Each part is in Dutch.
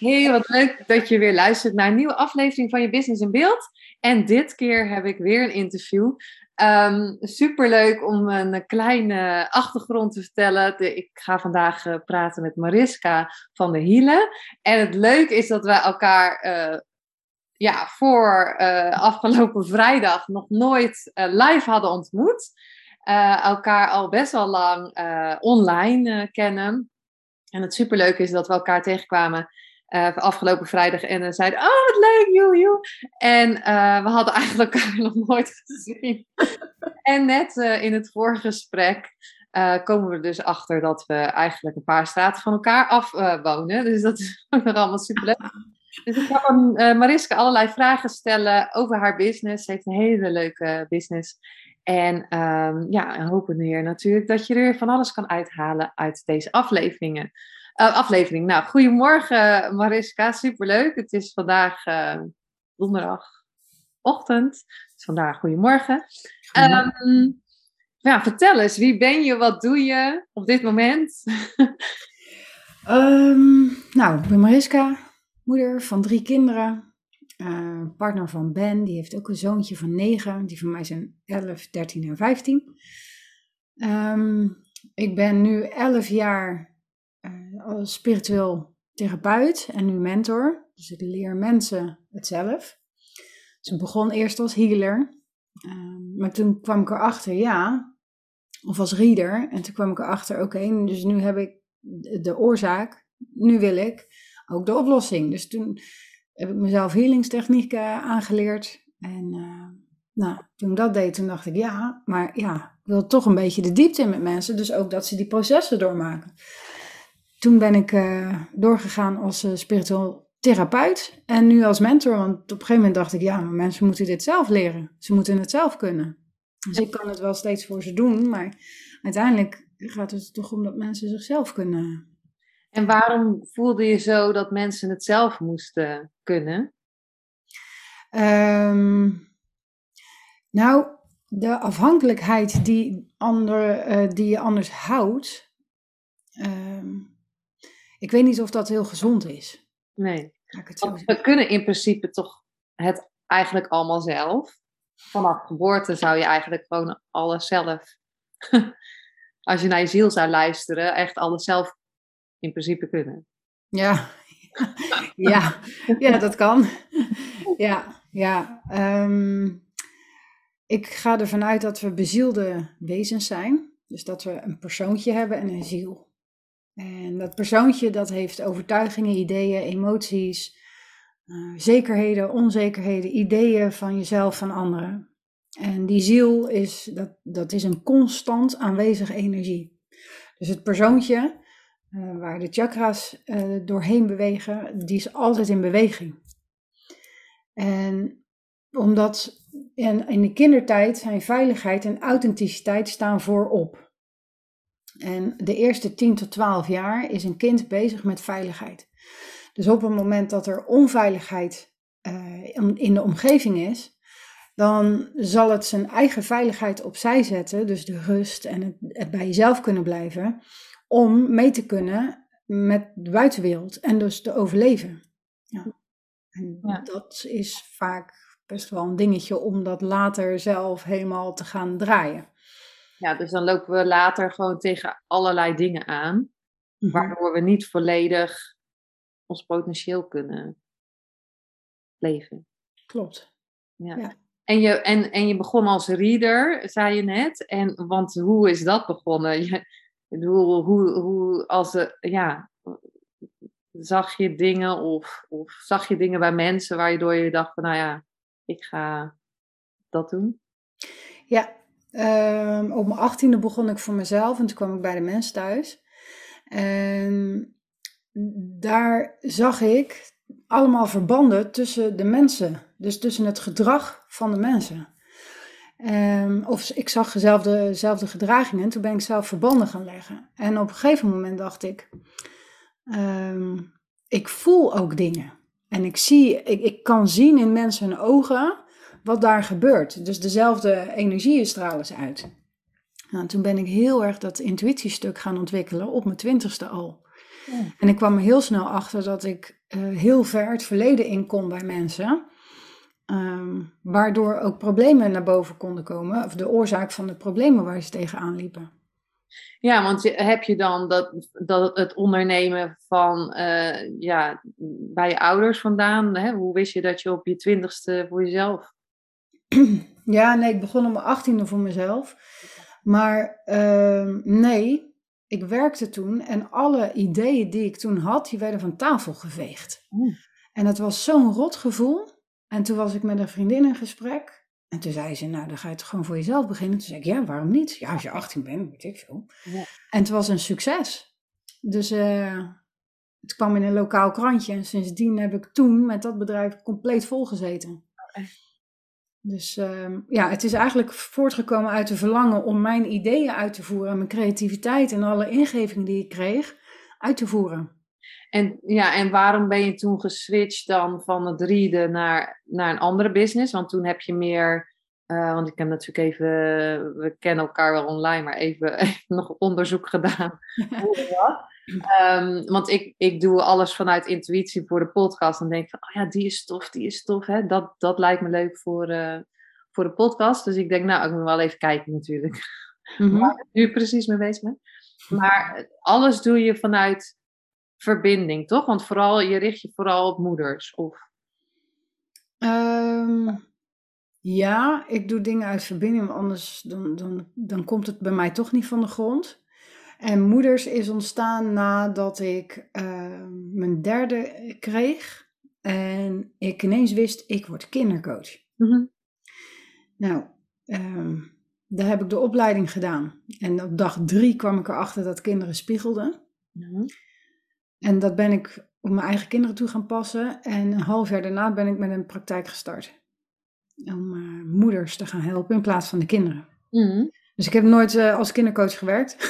Hey, wat leuk dat je weer luistert naar een nieuwe aflevering van je Business in Beeld. En dit keer heb ik weer een interview. Um, superleuk om een kleine achtergrond te vertellen. ik ga vandaag uh, praten met Mariska van der Hielen. En het leuke is dat wij elkaar uh, ja, voor uh, afgelopen vrijdag nog nooit live hadden ontmoet. elkaar al best wel lang online kennen. En het superleuke is dat we elkaar tegenkwamen uh, afgelopen vrijdag en uh, zeiden, oh wat leuk, joe, joe. En uh, we hadden eigenlijk elkaar nog nooit gezien. en net in het vorige gesprek komen we dus achter dat we eigenlijk een paar straten van elkaar af wonen. Dus dat is nog allemaal super leuk. Dus ik ga aan Mariska allerlei vragen stellen over haar business. Ze heeft een hele leuke business. En um, ja, hopen hier natuurlijk dat je er van alles kan uithalen uit deze afleveringen. Uh, aflevering. Nou, goedemorgen Mariska, superleuk. Het is vandaag uh, donderdagochtend. Het is vandaag goedemorgen. Um, ja, vertel eens, wie ben je, wat doe je op dit moment? um, nou, ik ben Mariska, moeder van drie kinderen. Uh, partner van Ben, die heeft ook een zoontje van negen. Die van mij zijn 11, 13 en 15. Um, ik ben nu 11 jaar als spiritueel therapeut en nu mentor. Dus ik leer mensen het zelf. Dus ik begon eerst als healer. Uh, maar toen kwam ik erachter, ja, of als reader. En toen kwam ik erachter, oké, dus nu heb ik de oorzaak. Nu wil ik ook de oplossing. Dus toen heb ik mezelf healingstechnieken aangeleerd. En uh, nou, toen ik dat deed, toen dacht ik, ja, maar ja, ik wil toch een beetje de diepte in met mensen. Dus ook dat ze die processen doormaken toen ben ik uh, doorgegaan als uh, spiritueel therapeut en nu als mentor. Want op een gegeven moment dacht ik, ja, maar mensen moeten dit zelf leren. Ze moeten het zelf kunnen. Dus ik kan het wel steeds voor ze doen, maar uiteindelijk gaat het toch om dat mensen zichzelf kunnen. En waarom voelde je zo dat mensen het zelf moesten kunnen? Um, nou, de afhankelijkheid die, ander, uh, die je anders houdt, um, ik weet niet of dat heel gezond is. Nee. we kunnen in principe toch het eigenlijk allemaal zelf. Vanaf geboorte zou je eigenlijk gewoon alles zelf. Als je naar je ziel zou luisteren, echt alles zelf in principe kunnen. Ja, ja, ja dat kan. Ja, ja. Um, ik ga ervan uit dat we bezielde wezens zijn. Dus dat we een persoontje hebben en een ziel. En dat persoontje dat heeft overtuigingen, ideeën, emoties, uh, zekerheden, onzekerheden, ideeën van jezelf, van anderen. En die ziel is, dat, dat is een constant aanwezige energie. Dus het persoontje, uh, waar de chakras uh, doorheen bewegen, die is altijd in beweging. En omdat in, in de kindertijd zijn veiligheid en authenticiteit staan voorop. En de eerste 10 tot 12 jaar is een kind bezig met veiligheid. Dus op het moment dat er onveiligheid uh, in de omgeving is, dan zal het zijn eigen veiligheid opzij zetten, dus de rust en het, het bij jezelf kunnen blijven, om mee te kunnen met de buitenwereld en dus te overleven. Ja. En ja. dat is vaak best wel een dingetje om dat later zelf helemaal te gaan draaien. Ja, dus dan lopen we later gewoon tegen allerlei dingen aan, mhm. waardoor we niet volledig ons potentieel kunnen leven. Klopt. Ja. ja. En, je, en, en je begon als reader, zei je net. En, want hoe is dat begonnen? Je, bedoel, hoe, hoe als de, ja, zag je dingen of, of zag je dingen bij mensen waardoor je dacht van, nou ja, ik ga dat doen? Ja, Um, op mijn achttiende begon ik voor mezelf en toen kwam ik bij de mens thuis. En daar zag ik allemaal verbanden tussen de mensen. Dus tussen het gedrag van de mensen. Um, of ik zag dezelfde, dezelfde gedragingen. Toen ben ik zelf verbanden gaan leggen. En op een gegeven moment dacht ik, um, ik voel ook dingen. En ik, zie, ik, ik kan zien in mensen hun ogen wat daar gebeurt. Dus dezelfde energie stralen ze uit. Nou, toen ben ik heel erg dat intuïtiestuk gaan ontwikkelen op mijn twintigste al. En ik kwam er heel snel achter dat ik uh, heel ver het verleden in kon bij mensen. Um, waardoor ook problemen naar boven konden komen, of de oorzaak van de problemen waar ze tegenaan liepen. Ja, want heb je dan dat, dat het ondernemen van uh, ja, bij je ouders vandaan? Hè? Hoe wist je dat je op je twintigste voor jezelf? Ja, nee, ik begon op mijn achttiende voor mezelf. Maar uh, nee, ik werkte toen en alle ideeën die ik toen had, die werden van tafel geveegd. Mm. En dat was zo'n rot gevoel. En toen was ik met een vriendin in gesprek. En toen zei ze, nou, dan ga je toch gewoon voor jezelf beginnen. Toen zei ik, ja, waarom niet? Ja, als je 18 bent, weet ik veel. Ja. En het was een succes. Dus uh, het kwam in een lokaal krantje. En sindsdien heb ik toen met dat bedrijf compleet volgezeten. Oh, dus uh, ja, het is eigenlijk voortgekomen uit de verlangen om mijn ideeën uit te voeren. En mijn creativiteit en alle ingevingen die ik kreeg uit te voeren. En, ja, en waarom ben je toen geswitcht dan van het rieden naar, naar een andere business? Want toen heb je meer, uh, want ik heb natuurlijk even, we kennen elkaar wel online, maar even, even nog onderzoek gedaan. Hoe dat? Um, want ik, ik doe alles vanuit intuïtie voor de podcast. En denk van, oh ja, die is tof, die is tof. Hè? Dat, dat lijkt me leuk voor, uh, voor de podcast. Dus ik denk, nou, ik moet wel even kijken natuurlijk. Mm -hmm. Waar ik nu precies mee bezig ben. Maar alles doe je vanuit verbinding, toch? Want vooral, je richt je vooral op moeders, of? Um, ja, ik doe dingen uit verbinding, want anders dan, dan, dan komt het bij mij toch niet van de grond. En moeders is ontstaan nadat ik uh, mijn derde kreeg. En ik ineens wist, ik word kindercoach. Mm -hmm. Nou, um, daar heb ik de opleiding gedaan. En op dag drie kwam ik erachter dat kinderen spiegelden. Mm -hmm. En dat ben ik op mijn eigen kinderen toe gaan passen. En een half jaar daarna ben ik met een praktijk gestart. Om uh, moeders te gaan helpen in plaats van de kinderen. Mm. Dus ik heb nooit uh, als kindercoach gewerkt.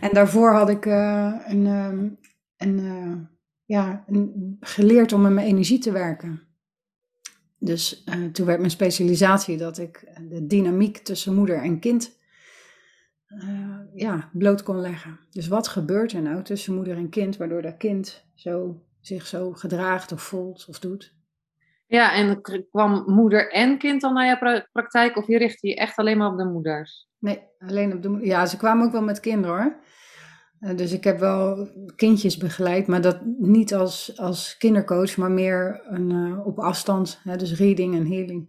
en daarvoor had ik uh, een, um, een, ja, een, geleerd om met mijn energie te werken. Dus toen werd mijn specialisatie dat ik de dynamiek tussen moeder en kind ja, bloot kon leggen. Dus wat gebeurt er nou tussen moeder en kind, waardoor dat kind zo, zich zo gedraagt of voelt of doet? Ja, en kwam moeder en kind dan naar je praktijk of je richtte je echt alleen maar op de moeders? Nee, alleen op de moeders. Ja, ze kwamen ook wel met kinderen hoor. Uh, dus ik heb wel kindjes begeleid, maar dat niet als, als kindercoach, maar meer een, uh, op afstand. Hè, dus reading en healing.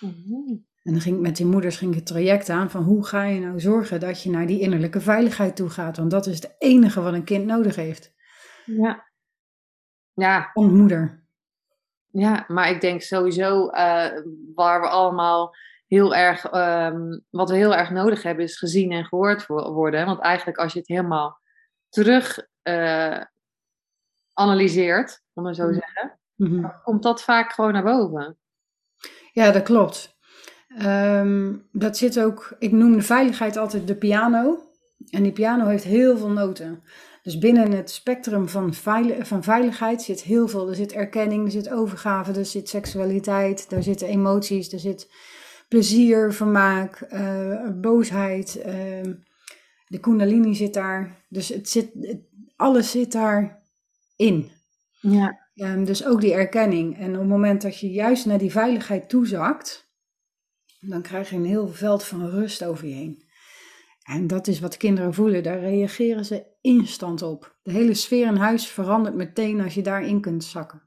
Mm -hmm. En dan ging met die moeders ging het traject aan van hoe ga je nou zorgen dat je naar die innerlijke veiligheid toe gaat. Want dat is het enige wat een kind nodig heeft. Ja. Ja. Om moeder. Ja, maar ik denk sowieso uh, waar we allemaal heel erg, um, wat we heel erg nodig hebben, is gezien en gehoord worden. Want eigenlijk als je het helemaal terug uh, analyseert, om het zo te mhm. zeggen, -hmm. komt dat vaak gewoon naar boven. Ja, dat klopt. Um, dat zit ook, ik noem de veiligheid altijd de piano. En die piano heeft heel veel noten. Dus binnen het spectrum van, van veiligheid zit heel veel. Er zit erkenning, er zit overgave, er zit seksualiteit, daar zitten emoties, er zit plezier, vermaak, uh, boosheid. Uh, de kundalini zit daar. Dus het zit, het, alles zit daarin. Ja. Um, dus ook die erkenning. En op het moment dat je juist naar die veiligheid toezakt, dan krijg je een heel veld van rust over je heen. En dat is wat kinderen voelen, daar reageren ze instant op. De hele sfeer in huis verandert meteen als je daarin kunt zakken.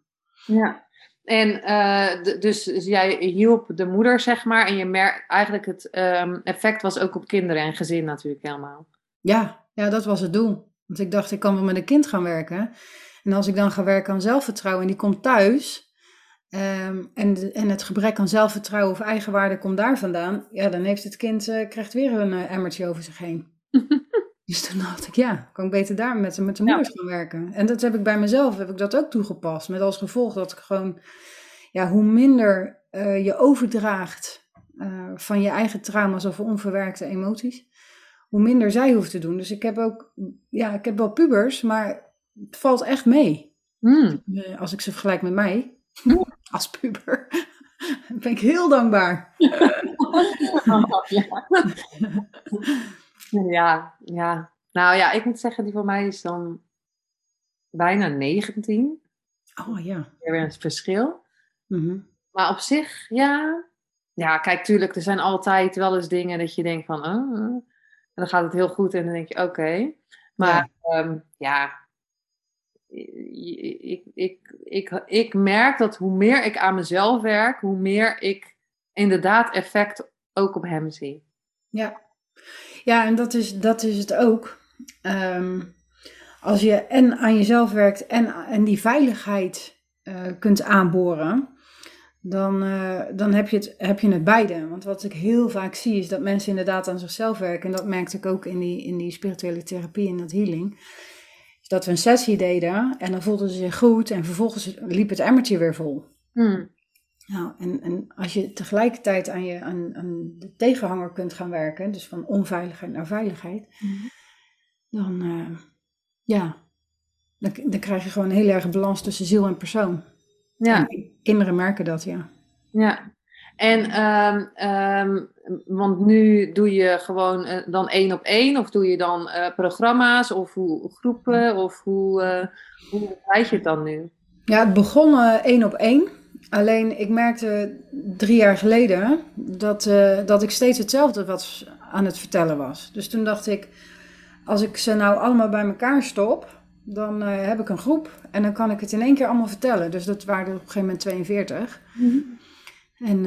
Ja, en uh, dus jij hielp de moeder, zeg maar, en je merkt eigenlijk het um, effect was ook op kinderen en gezin natuurlijk helemaal. Ja, ja, dat was het doel. Want ik dacht, ik kan wel met een kind gaan werken. En als ik dan ga werken aan zelfvertrouwen en die komt thuis, Um, en, en het gebrek aan zelfvertrouwen of eigenwaarde komt daar vandaan. Ja, dan heeft het kind, uh, krijgt weer een uh, emmertje over zich heen. dus toen dacht ik, ja, kan ik beter daar met, met de moeders gaan werken. En dat heb ik bij mezelf, heb ik dat ook toegepast. Met als gevolg dat ik gewoon, ja, hoe minder uh, je overdraagt van je eigen trauma's of onverwerkte emoties, hoe minder zij hoeft te doen. Dus ik heb ook, ja, ik heb wel pubers, maar het valt echt mee. Mm. Als ik ze vergelijk met mij, als puber, ben ik heel dankbaar. ja. ja, Nou ja, ik moet zeggen, die van mij is dan bijna 19. Oh ja. Weer een verschil. Mm Maar op zich, ja. Ja, kijk, tuurlijk, er zijn altijd wel eens dingen dat je denkt van, oh, en dan gaat het heel goed en dan denk je, oké. Maar ja, um, ja ik, ik, ik, ik merk dat hoe meer ik aan mezelf werk, hoe meer ik inderdaad effect ook op hem zie. Ja, ja en dat is, dat is het ook. Ehm, als je en aan jezelf werkt en, en die veiligheid uh, kunt aanboren, dan, uh, dan heb, je het, heb je het beide. Want wat ik heel vaak zie is dat mensen inderdaad aan zichzelf werken. En dat merkte ik ook in die, in die spirituele therapie en dat healing dat we een sessie deden en dan voelden ze zich goed en vervolgens liep het emmertje weer vol. Hmm. Nou, en, en als je tegelijkertijd aan, je, aan, aan de tegenhanger kunt gaan werken, dus van onveiligheid naar veiligheid, hmm. dan, uh, ja, dan, dan krijg je gewoon een heel erg balans tussen ziel en persoon. Ja. En kinderen merken dat, ja. Ja, en um, um, want nu doe je gewoon uh, dan één op één, of doe je dan uh, programma's of hoe, groepen, of hoe, uh, hoe je het dan nu? Ja, het begon één op één. Alleen ik merkte drie jaar geleden dat, dat ik steeds hetzelfde wat aan het vertellen was. Dus toen dacht ik, als ik ze nou allemaal bij elkaar stop, dan heb ik een groep en dan kan ik het in één keer allemaal vertellen. Dus dat waren er op een gegeven moment 42. Mm -hmm. En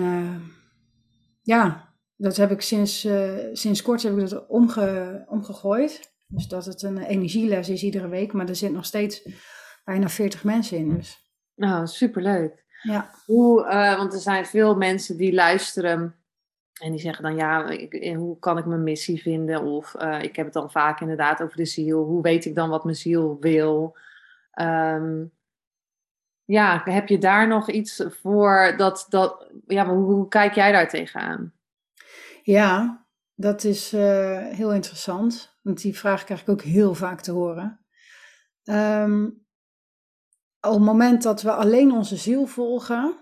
ja, dat heb ik sinds, uh, sinds kort heb ik dat omge, omgegooid. Dus dat het een energieles is iedere week, maar er zit nog steeds bijna 40 mensen in. Dus. Nou, superleuk. Ja. Hoe, uh, want er zijn veel mensen die luisteren en die zeggen dan, ja, ik, hoe kan ik mijn missie vinden? Of uh, ik heb het dan vaak inderdaad over de ziel. Hoe weet ik dan wat mijn ziel wil? Um, ja, heb je daar nog iets voor? Dat, dat, ja, maar hoe, kijk jij daar tegenaan? Ja, dat is uh, heel interessant. Want die vraag krijg ik ook heel vaak te horen. Um, op het moment dat we alleen onze ziel volgen,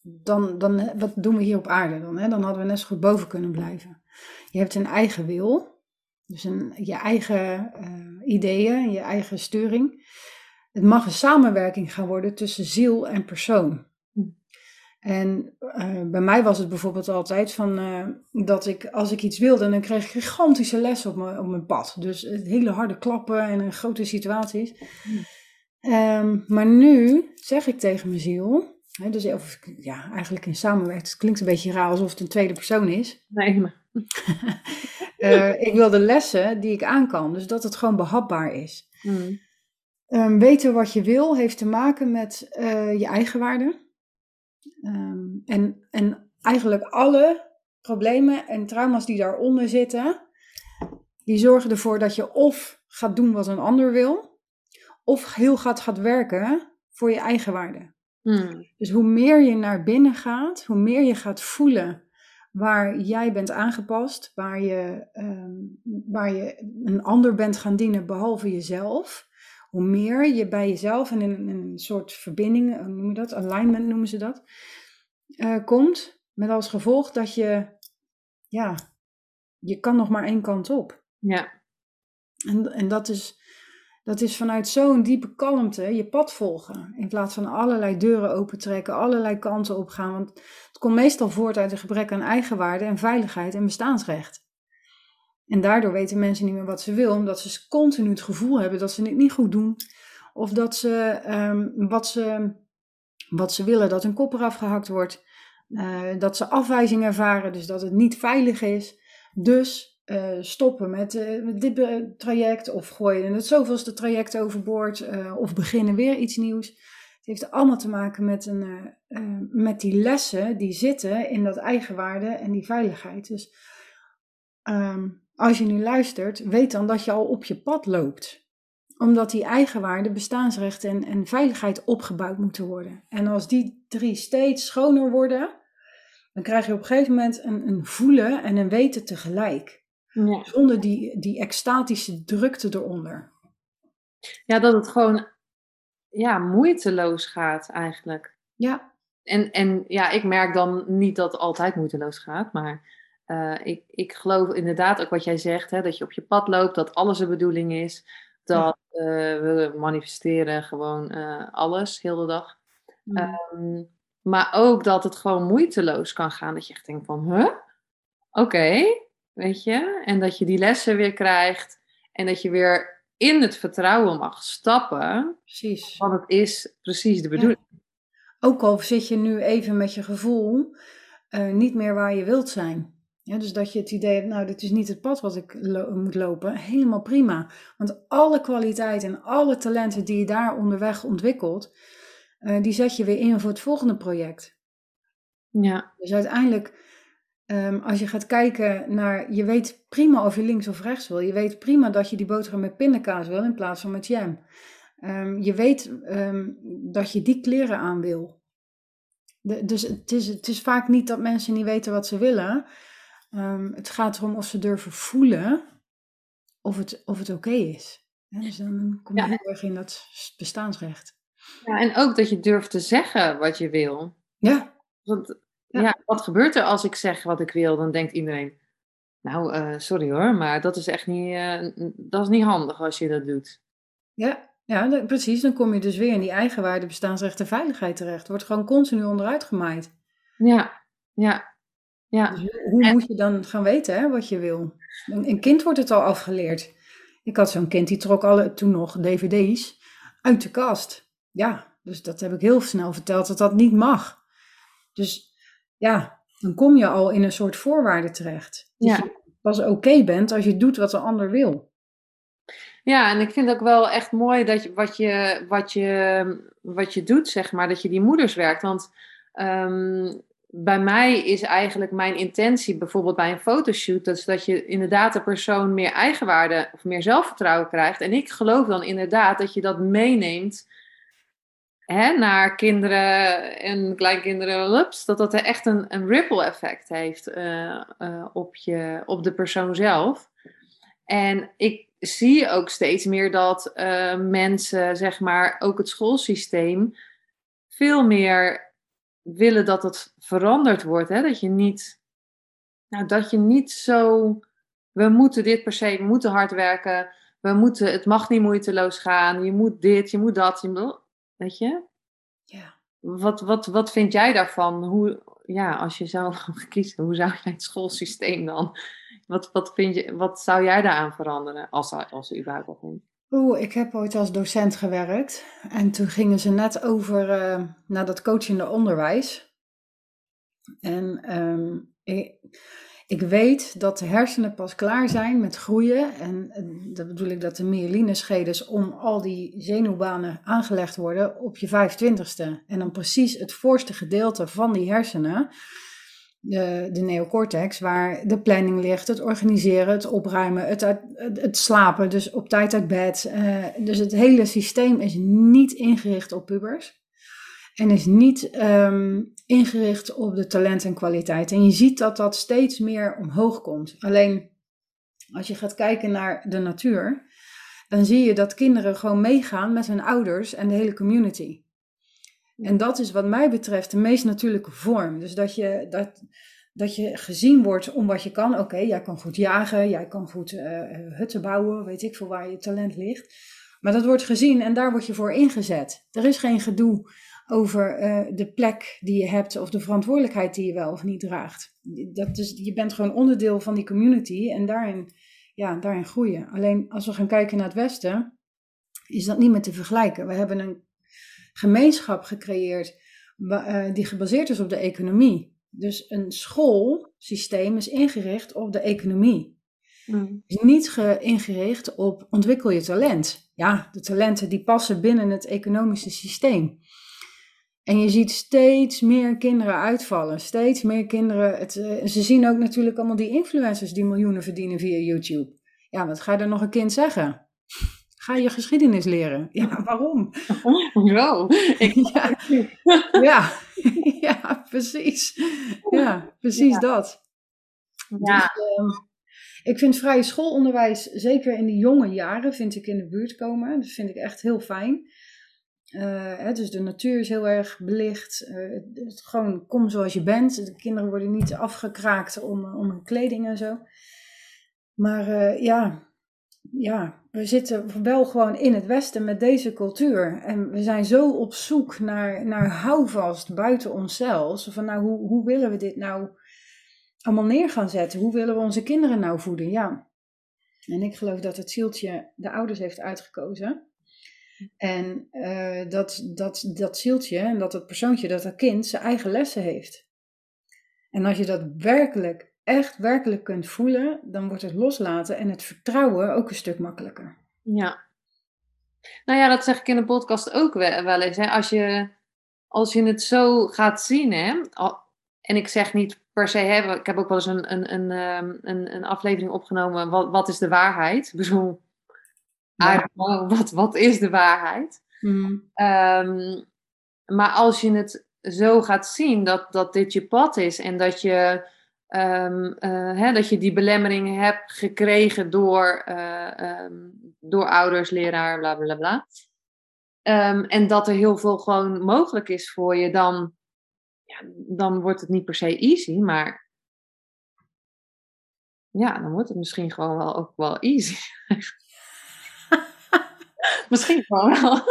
dan, dan wat doen we hier op aarde dan? Hè? Dan hadden we net zo goed boven kunnen blijven. Je hebt een eigen wil, dus een, je eigen uh, ideeën, je eigen sturing. Het mag een samenwerking gaan worden tussen ziel en persoon. En uh, bij mij was het bijvoorbeeld altijd van uh, dat ik, als ik iets wilde, dan kreeg ik gigantische lessen op mijn, op mijn pad. Dus hele harde klappen en een grote situaties. Mm. Um, maar nu zeg ik tegen mijn ziel, hè, dus of, ja, eigenlijk in samenwerking, het klinkt een beetje raar alsof het een tweede persoon is. Nee, maar... uh, ik wil de lessen die ik aan kan, dus dat het gewoon behapbaar is. Mm. Um, weten wat je wil heeft te maken met je eigen waarde. Um, en, en eigenlijk alle problemen en trauma's die daaronder zitten, die zorgen ervoor dat je of gaat doen wat een ander wil, of heel gaat, gaat werken voor je eigen waarde. Hmm. Dus hoe meer je naar binnen gaat, hoe meer je gaat voelen waar jij bent aangepast, waar je, um, waar je een ander bent gaan dienen behalve jezelf, hoe meer je bij jezelf en in, een soort verbinding, hoe noem je dat? Alignment noemen ze dat. Uh, komt. Met als gevolg dat je, ja, je kan nog maar één kant op. Ja. En, en dat, is, dat is vanuit zo'n diepe kalmte je pad volgen. In plaats van allerlei deuren opentrekken, allerlei kanten opgaan. Want het komt meestal voort uit een gebrek aan eigenwaarde en veiligheid en bestaansrecht. En daardoor weten mensen niet meer wat ze willen, omdat ze continu het gevoel hebben dat ze het niet goed doen. Of dat ze, um, wat, ze wat ze willen, dat hun kop eraf gehakt wordt. Uh, dat ze afwijzing ervaren, dus dat het niet veilig is. Dus uh, stoppen met, met dit traject of gooien het zoveelste traject overboord of beginnen weer iets nieuws. Het heeft allemaal te maken met, een, met die lessen die zitten in dat eigenwaarde en die veiligheid. Dus um, als je nu luistert, weet dan dat je al op je pad loopt. Omdat die eigenwaarde, bestaansrecht en, en veiligheid opgebouwd moeten worden. En als die drie steeds schoner worden, dan krijg je op een gegeven moment een, een voelen en een weten tegelijk. Ja. Zonder die, die extatische drukte eronder. ja, dat het gewoon ja, moeiteloos gaat eigenlijk. Ja, En, en ja, ik merk dan niet dat het altijd moeiteloos gaat, maar eh, ik, ik geloof inderdaad ook wat jij zegt, hè, dat je op je pad loopt, dat alles de bedoeling is, dat eh, we manifesteren gewoon eh, alles, heel de dag. Mm. Ehm, maar ook dat het gewoon moeiteloos kan gaan, dat je echt denkt van, huh? Oké, weet je? En dat je die lessen weer krijgt en dat je weer in het vertrouwen mag stappen, precies. want het is precies de bedoeling. Ook al zit je nu even met je gevoel niet meer waar je wilt zijn. Ja, dus dat je het idee hebt, nou, dit is niet het pad wat ik lo- moet lopen. Helemaal prima. Want alle kwaliteiten en alle talenten die je daar onderweg ontwikkelt, eh, die zet je weer in voor het volgende project. Ja, Dus uiteindelijk, ehm, als je gaat kijken naar, je weet prima of je links of rechts wil. Je weet prima dat je die boterham met pindakaas wil in plaats van met jam. Ehm, je weet ehm, dat je die kleren aan wil. De- dus het is, het is vaak niet dat mensen niet weten wat ze willen. Ehm, het gaat erom of ze durven voelen of het, of het oké is. Ja, dus dan kom je Ja. heel erg in dat bestaansrecht. Ja, en ook dat je durft te zeggen wat je wil. Ja, Want Ja. ja. wat gebeurt er als ik zeg wat ik wil? Dan denkt iedereen, nou, eh, sorry hoor, maar dat is echt niet, eh, dat is niet handig als je dat doet. Ja, ja precies. Dan kom je dus weer in die eigenwaarde, bestaansrecht en veiligheid terecht. Wordt gewoon continu onderuit gemaaid. Ja, ja, ja, Dus hoe- hoe En- moet je dan gaan weten hè, wat je wil? Een, een kind wordt het al afgeleerd. Ik had zo'n kind die trok alle, toen nog dvd's uit de kast. Ja, dus dat heb ik heel snel verteld dat dat niet mag. Dus ja, dan kom je al in een soort voorwaarde terecht. Dat Ja. je pas oké bent als je doet wat de ander wil. Ja, en ik vind ook wel echt mooi dat je, wat, je, wat, je, wat je doet, zeg maar, dat je die moeders werkt. Want ehm, bij mij is eigenlijk mijn intentie, bijvoorbeeld bij een fotoshoot, dat je inderdaad de persoon meer eigenwaarde of meer zelfvertrouwen krijgt. En ik geloof dan inderdaad dat je dat meeneemt hè, naar kinderen en kleinkinderen, ups, dat dat echt een, een ripple effect heeft eh, eh, op, je, op de persoon zelf. En ik zie ook steeds meer dat eh, mensen, zeg maar, ook het schoolsysteem, veel meer willen dat het veranderd wordt. Hè? Dat je niet, nou, dat je niet zo, we moeten dit per se, we moeten hard werken, we moeten, het mag niet moeiteloos gaan, je moet dit, je moet dat, je moet, weet je? Ja. Wat, wat, wat vind jij daarvan? Hoe, ja, als je zou kiezen, hoe zou jij het schoolsysteem dan? Wat, wat, vind je, wat zou jij daaraan veranderen? Als, als er überhaupt komt. Oeh, ik heb ooit als docent gewerkt. En toen gingen ze net over eh, naar dat coachende onderwijs. En ehm, ik, ik weet dat de hersenen pas klaar zijn met groeien. En eh, dat bedoel ik dat de myelineschedes om al die zenuwbanen aangelegd worden op je 25ste. En dan precies het voorste gedeelte van die hersenen, de, de neocortex, waar de planning ligt, het organiseren, het opruimen, het, het slapen, dus op tijd uit bed. Eh, dus het hele systeem is niet ingericht op pubers. En is niet ehm, ingericht op de talent en kwaliteit. En je ziet dat dat steeds meer omhoog komt. Alleen als je gaat kijken naar de natuur, dan zie je dat kinderen gewoon meegaan met hun ouders en de hele community. En dat is wat mij betreft de meest natuurlijke vorm. Dus dat je, dat, dat je gezien wordt om wat je kan. Oké, jij kan goed jagen, jij kan goed eh, hutten bouwen, weet ik veel waar je talent ligt. Maar dat wordt gezien en daar word je voor ingezet. Er is geen gedoe over eh, de plek die je hebt of de verantwoordelijkheid die je wel of niet draagt. Dat is, je bent gewoon onderdeel van die community en daarin, ja, daarin groeien. Alleen als we gaan kijken naar het Westen, is dat niet meer te vergelijken. We hebben een gemeenschap gecreëerd eh, die gebaseerd is op de economie. Dus een schoolsysteem is ingericht op de economie is niet ge- ingericht op ontwikkel je talent. Ja, de talenten die passen binnen het economische systeem. En je ziet steeds meer kinderen uitvallen. Steeds meer kinderen. Het, eh, ze zien ook natuurlijk allemaal die influencers die miljoenen verdienen via YouTube. Ja, wat ga je dan nog een kind zeggen? Ga je geschiedenis leren? Ja, waarom? Zo. Ja, ja, ja, precies. Ja, precies dat. Ja. Dus, ehm, ik vind vrije schoolonderwijs, zeker in de jonge jaren, vind ik in de buurt komen. Dat vind ik echt heel fijn. Eh, hè, dus de natuur is heel erg belicht. Eh, het- het- gewoon kom zoals je bent. De kinderen worden niet afgekraakt om, om hun kleding en zo. Maar eh, ja, ja, we zitten wel gewoon in het Westen met deze cultuur. En we zijn zo op zoek naar, naar houvast buiten onszelf. Van nou, hoe, hoe willen we dit nou allemaal neer gaan zetten? Hoe willen we onze kinderen nou voeden? Ja. En ik geloof dat het zieltje de ouders heeft uitgekozen. En eh, dat, dat, dat zieltje en dat het persoontje, dat dat kind zijn eigen lessen heeft. En als je dat werkelijk, echt werkelijk kunt voelen, dan wordt het loslaten en het vertrouwen ook een stuk makkelijker. Ja. Nou ja, dat zeg ik in de podcast ook wel, eens. Hè. Als, je, als je het zo gaat zien, hè, en ik zeg niet per se, hè, ik heb ook wel eens een, een, een, ehm, een, een aflevering opgenomen, wat, wat is de waarheid? Ik bedoel, Ja. Wat, wat is de waarheid? Mm. Ehm, maar als je het zo gaat zien dat, dat dit je pad is en dat je, ehm, eh, hè, dat je die belemmeringen hebt gekregen door, eh, ehm, door ouders, leraar, bla bla bla. Ehm, en dat er heel veel gewoon mogelijk is voor je, dan, ja, dan wordt het niet per se easy, maar ja, dan wordt het misschien gewoon wel ook wel easy. misschien gewoon wel.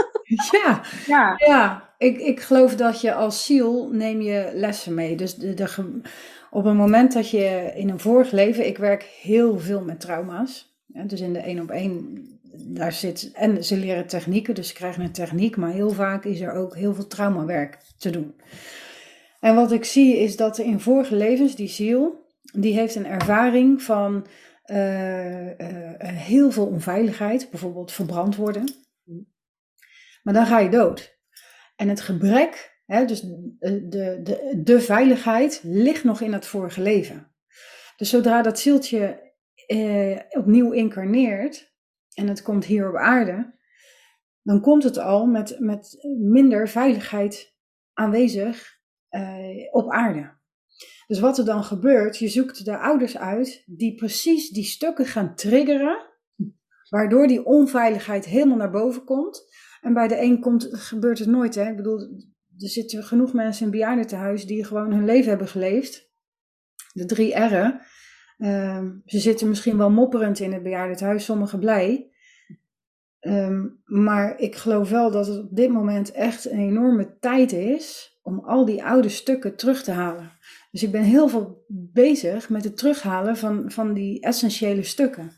Ja, Ja. ja. Ik, ik geloof dat je als ziel neem je lessen mee. Dus de, de, op het moment dat je in een vorig leven, ik werk heel veel met trauma's. Dus in de één op één, daar zit, en ze leren technieken, dus ze krijgen een techniek, maar heel vaak is er ook heel veel traumawerk te doen. En wat ik zie is dat er in vorige levens, die ziel, die heeft een ervaring van eh, eh, heel veel onveiligheid, bijvoorbeeld verbrand worden. Maar dan ga je dood. En het gebrek, dus de, de, de, de veiligheid, ligt nog in het vorige leven. Dus zodra dat zieltje eh, opnieuw incarneert en het komt hier op aarde, dan komt het al met, met minder veiligheid aanwezig eh, op aarde. Dus wat er dan gebeurt, je zoekt de ouders uit die precies die stukken gaan triggeren, waardoor die onveiligheid helemaal naar boven komt. En bij de een komt, gebeurt het nooit. Hè? Ik bedoel, er zitten genoeg mensen in bejaardentehuis die gewoon hun leven hebben geleefd. De drie R'en. Ehm, ze zitten misschien wel mopperend in het bejaardentehuis, sommigen blij. Ehm, maar ik geloof wel dat het op dit moment echt een enorme tijd is om al die oude stukken terug te halen. Dus ik ben heel veel bezig met het terughalen van, van die essentiële stukken.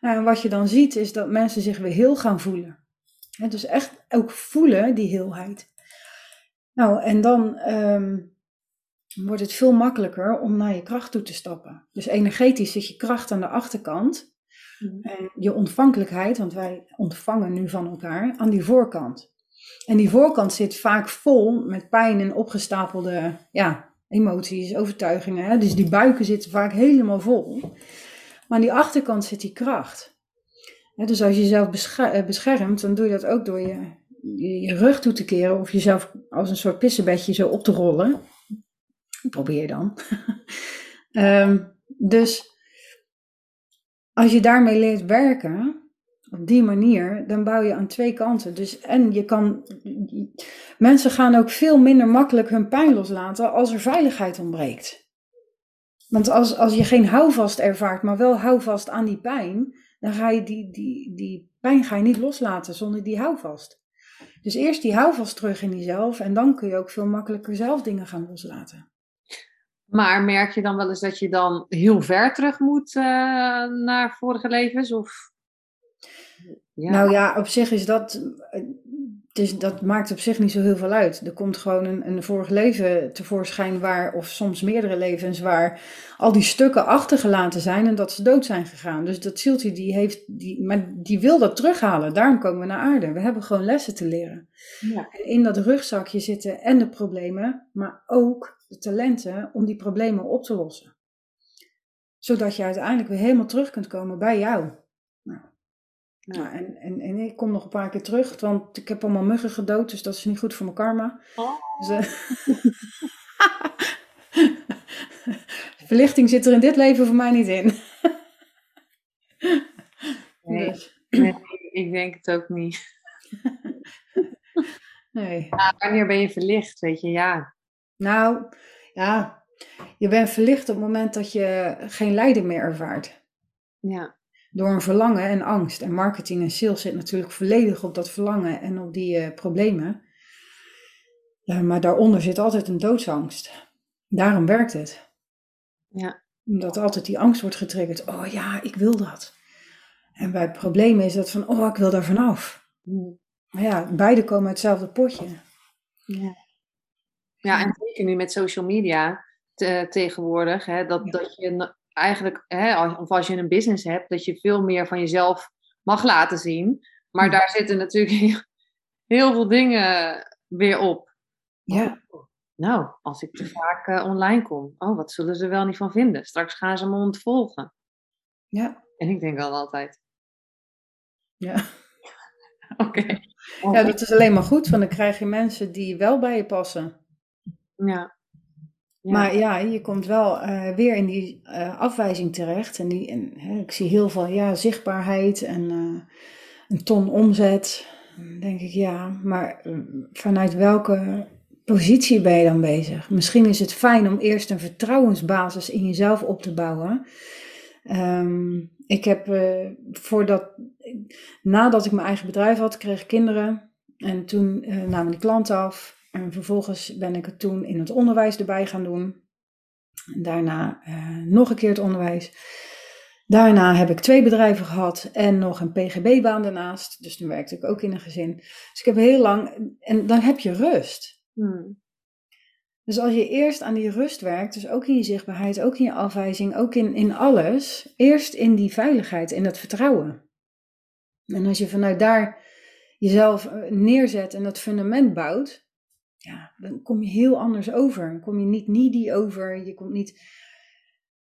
Nou, en wat je dan ziet is dat mensen zich weer heel gaan voelen. Hè, dus echt ook voelen die heelheid. Nou, en dan ehm, wordt het veel makkelijker om naar je kracht toe te stappen. Dus energetisch zit je kracht aan de achterkant. En je ontvankelijkheid, want wij ontvangen nu van elkaar, aan die voorkant. En die voorkant zit vaak vol met pijn en opgestapelde ja, emoties, overtuigingen. Hè? Dus die buiken zitten vaak helemaal vol. Maar aan die achterkant zit die kracht. Dus als je jezelf eh, beschermt, dan doe je dat ook door je, je, rug toe te keren of jezelf als een soort pissebedje zo op te rollen. Probeer dan. Ehm, dus als je daarmee leert werken, op die manier, dan bouw je aan twee kanten. Dus en je kan. Mensen gaan ook veel minder makkelijk hun pijn loslaten als er veiligheid ontbreekt. Want als, als je geen houvast ervaart, maar wel houvast aan die pijn, dan ga je die, die, die pijn ga je niet loslaten zonder die houvast. Dus eerst die houvast terug in jezelf en dan kun je ook veel makkelijker zelf dingen gaan loslaten. Maar merk je dan wel eens dat je dan heel ver terug moet eh, naar vorige levens? Of... Ja. Nou ja, op zich is dat. Dus dat maakt op zich niet zo heel veel uit. Er komt gewoon een, een vorig leven tevoorschijn waar, of soms meerdere levens, waar al die stukken achtergelaten zijn en dat ze dood zijn gegaan. Dus dat zieltje die heeft, die, maar die wil dat terughalen. Daarom komen we naar aarde. We hebben gewoon lessen te leren. Ja. En in dat rugzakje zitten en de problemen, maar ook de talenten om die problemen op te lossen. Zodat je uiteindelijk weer helemaal terug kunt komen bij jou. Nou, nou, en, en, en ik kom nog een paar keer terug, want ik heb allemaal muggen gedood, dus dat is niet goed voor mijn karma. Oh. Dus, uh, verlichting zit er in dit leven voor mij niet in. nee, dus. nee, ik denk het ook niet. nee. wanneer ben je verlicht, weet je, ja. Nou, ja, je bent verlicht op het moment dat je geen lijden meer ervaart. Ja door een verlangen en angst. En marketing en sales zit natuurlijk volledig op dat verlangen en op die uh, problemen. Ja, maar daaronder zit altijd een doodsangst. Daarom werkt het. Ja. Omdat altijd die angst wordt getriggerd. Oh ja, ik wil dat. En bij problemen is dat van, oh, ik wil daar vanaf. Mm. Maar ja, beide komen uit hetzelfde potje. Ja, ja en zeker nu met social media tegenwoordig, hè, dat, dat je eigenlijk, hè, of als je een business hebt, dat je veel meer van jezelf mag laten zien. Maar hm. daar zitten natuurlijk heel, veel dingen weer op. Ja. Nou, als ik te vaak uh, online kom, oh, wat zullen ze wel niet van vinden? Straks gaan ze me ontvolgen. Ja. En ik denk wel altijd. Ja. Oké. Ja, dat is alleen maar goed, want dan krijg je mensen die wel bij je passen. Ja. Maar ja, je komt wel uh, weer in die uh, afwijzing terecht. En, die, en hè, ik zie heel veel ja, zichtbaarheid en uh, een ton omzet. Dan denk ik ja, maar vanuit welke positie ben je dan bezig? Misschien is het fijn om eerst een vertrouwensbasis in jezelf op te bouwen. Um, ik heb voordat, nadat ik mijn eigen bedrijf had, kreeg ik kinderen. En toen namen die klanten af. En vervolgens ben ik het toen in het onderwijs erbij gaan doen. Daarna uh, nog een keer het onderwijs. Daarna heb ik twee bedrijven gehad en nog een PGB-baan daarnaast. Dus toen werkte ik ook in een gezin. Dus ik heb heel lang. En dan heb je rust. Hmm. Dus als je eerst aan die rust werkt, dus ook in je zichtbaarheid, ook in je afwijzing, ook in, in alles, eerst in die veiligheid, in dat vertrouwen. En als je vanuit daar jezelf eh, neerzet en dat fundament bouwt, ja, dan kom je heel anders over. Dan kom je niet needy over, je komt niet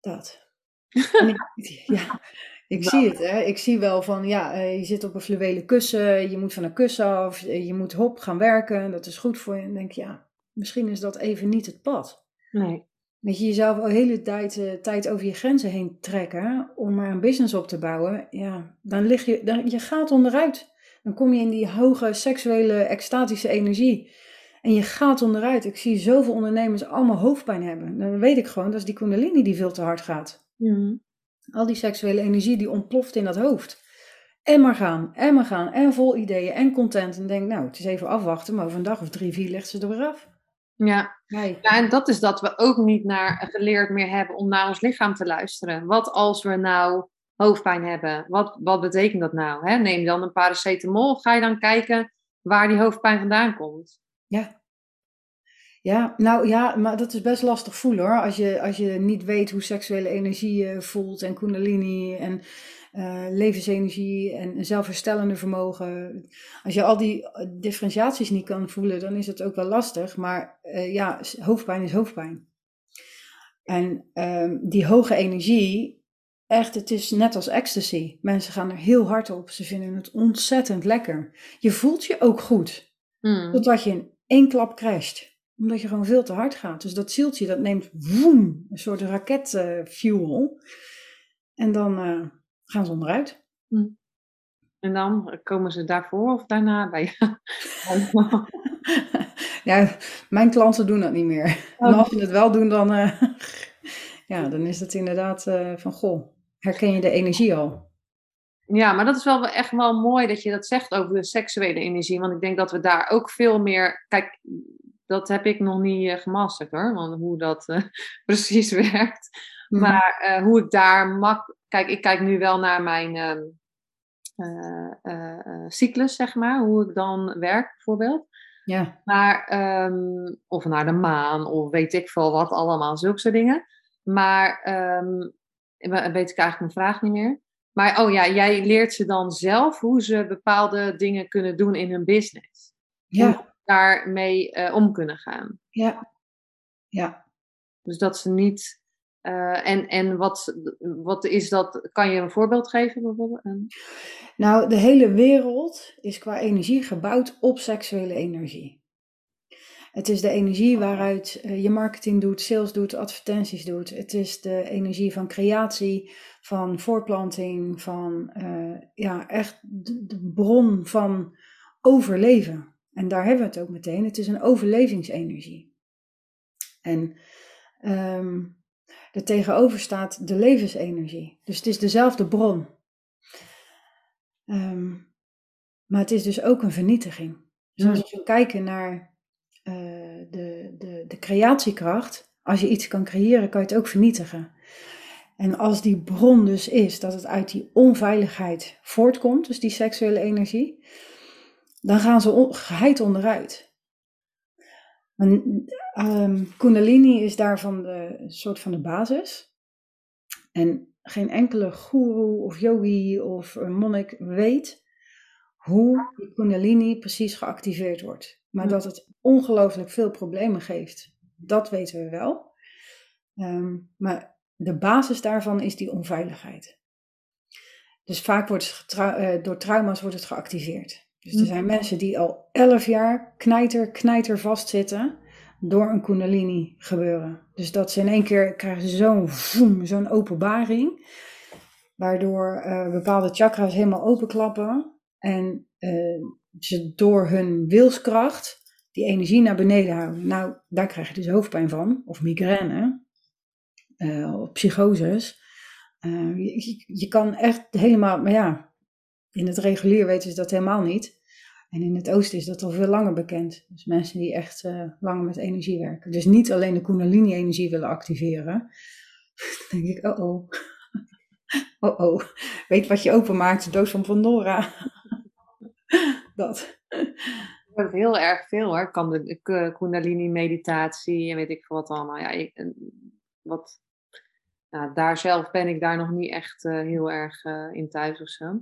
dat. ja, ik zie het. Hè. Ik zie wel van, ja, eh, je zit op een fluwelen kussen, je moet van een kussen af, eh, je moet hop gaan werken, dat is goed voor je. En denk je, ja, misschien is dat even niet het pad. Nee. Dat je jezelf al hele tijd, uh, tijd over je grenzen heen trekken om maar een business op te bouwen, ja, dan lig je, dan, je gaat onderuit. Dan kom je in die hoge seksuele, extatische energie. En je gaat onderuit. Ik zie zoveel ondernemers allemaal hoofdpijn hebben. Dan weet ik gewoon, dat is die kundalini die veel te hard gaat. Mm. Al die seksuele energie die ontploft in dat hoofd. En maar gaan, en maar gaan, en vol ideeën en content. En denk, nou, het is even afwachten, maar over een dag of drie, vier ligt ze er weer af. Ja. ja, en dat is dat we ook niet naar geleerd meer hebben om naar ons lichaam te luisteren. Wat als we nou hoofdpijn hebben? Wat, wat betekent dat nou? Hè? Neem dan een paracetamol, ga je dan kijken waar die hoofdpijn vandaan komt. Ja. Ja, nou ja, maar dat is best lastig voelen hoor. Als je, als je niet weet hoe seksuele energie uh, voelt en kundalini en uh, levensenergie en zelfherstellende vermogen. Als je al die eh, differentiaties niet kan voelen, dan is het ook wel lastig. Maar uh, ja, hoofdpijn is hoofdpijn. En uh, die hoge energie, echt, het is net als ecstasy. Mensen gaan er heel hard op. Ze vinden het ontzettend lekker. Je voelt je ook goed. Mm. Totdat je in één klap crasht omdat je gewoon veel te hard gaat. Dus dat zieltje dat neemt woem, een soort raketfuel. en dan uh, gaan ze onderuit. Hm. En dan komen ze daarvoor of daarna bij je? ja, mijn klanten doen dat niet meer. Oh. En als ze het wel doen, dan, uh, ja, dan is het inderdaad uh, van goh, herken je de energie al? Ja, maar dat is wel echt wel mooi dat je dat zegt over de seksuele energie. Want ik denk dat we daar ook veel meer. Kijk, dat heb ik nog niet uh, gemasterd hoor, want hoe dat uh, precies werkt. Mhm. Maar uh, hoe ik daar mak. Kijk, ik kijk nu wel naar mijn, ehm, cyclus, zeg maar, hoe ik dan werk bijvoorbeeld. Ja. Maar, ehm, of naar de maan, of weet ik veel wat allemaal, zulke soort dingen. Maar, um, weet ik eigenlijk mijn vraag niet meer. Maar, oh ja, jij leert ze dan zelf hoe ze bepaalde dingen kunnen doen in hun business. Ja. Daarmee uh, om kunnen gaan. Ja. Ja. Dus dat ze niet. Uh, en en wat, wat is dat? Kan je een voorbeeld geven bijvoorbeeld? Nou, de hele wereld is qua energie gebouwd op seksuele energie. Het is de energie waaruit uh, je marketing doet, sales doet, advertenties doet. Het is de energie van creatie, van voortplanting, van uh, ja, echt de, bron van overleven. En daar hebben we het ook meteen. Het is een overlevingsenergie. En um, er tegenover staat de levensenergie. Dus het is dezelfde bron. Um, maar het is dus ook een vernietiging. Dus als je kijken naar de, de, creatiekracht, als je iets kan creëren, kan je het ook vernietigen. En als die bron dus is dat het uit die onveiligheid voortkomt, dus die seksuele energie, dan gaan ze geheid onderuit. En, um, Kundalini is daarvan de soort van de basis. En geen enkele guru of yogi of monnik weet hoe die Kundalini precies geactiveerd wordt. Maar dat het ongelooflijk veel problemen geeft, dat weten we wel. Um, maar de basis daarvan is die onveiligheid. Dus vaak wordt het uh, door trauma's wordt het geactiveerd. Dus er zijn mensen die al elf jaar knijter, knijter vastzitten door een kundalini gebeuren. Dus dat ze in één keer krijgen zo'n zo'n openbaring, waardoor uh, bepaalde chakras helemaal openklappen en uh, ze door hun wilskracht die energie naar beneden houden. Nou, daar krijg je dus hoofdpijn van, of migraine, uh, of psychoses. Je, je, kan echt helemaal, maar ja, in het regulier weten ze dat helemaal niet. En in het oosten is dat al veel langer bekend. Dus mensen die echt uh, langer met energie werken. Dus niet alleen de kundalini-energie willen activeren. Dan denk ik, oh oh. Oh oh. Weet wat je openmaakt, de doos van Pandora. dat. wordt heel erg veel hoor. Kan de kundalini-meditatie en weet ik veel wat allemaal. Ja, ik, wat, nou, daar zelf ben ik daar nog niet echt uh, heel erg uh, in thuis of zo.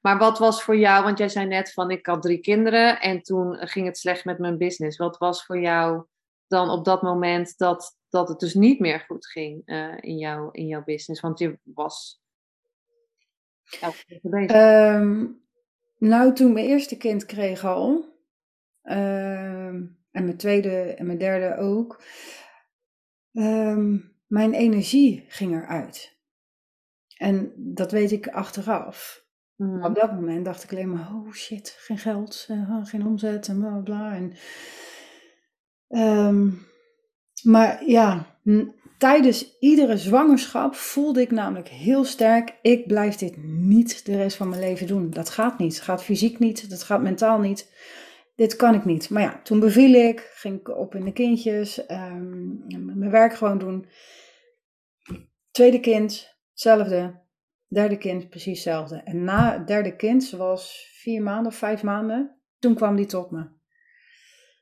Maar wat was voor jou, want jij zei net van ik had drie kinderen en toen ging het slecht met mijn business. Wat was voor jou dan op dat moment dat, dat het dus niet meer goed ging uh, in, jou, in jouw business? Want je was um, nou, toen mijn eerste kind kreeg al, um, en mijn tweede en mijn derde ook, um, mijn energie ging eruit. En dat weet ik achteraf. Mm. Op dat moment dacht ik alleen maar, oh shit, geen geld, uh, geen omzet en bla bla. En, um, maar ja, tijdens iedere zwangerschap voelde ik namelijk heel sterk, ik blijf dit niet de rest van mijn leven doen. Dat gaat niet, dat gaat fysiek niet, dat gaat mentaal niet. Dit kan ik niet. Maar ja, toen beviel ik, ging ik op in de kindjes, um, mijn werk gewoon doen. Tweede kind, hetzelfde Derde kind precies hetzelfde. En na het derde kind, was vier maanden, vijf maanden, toen kwam die tot me.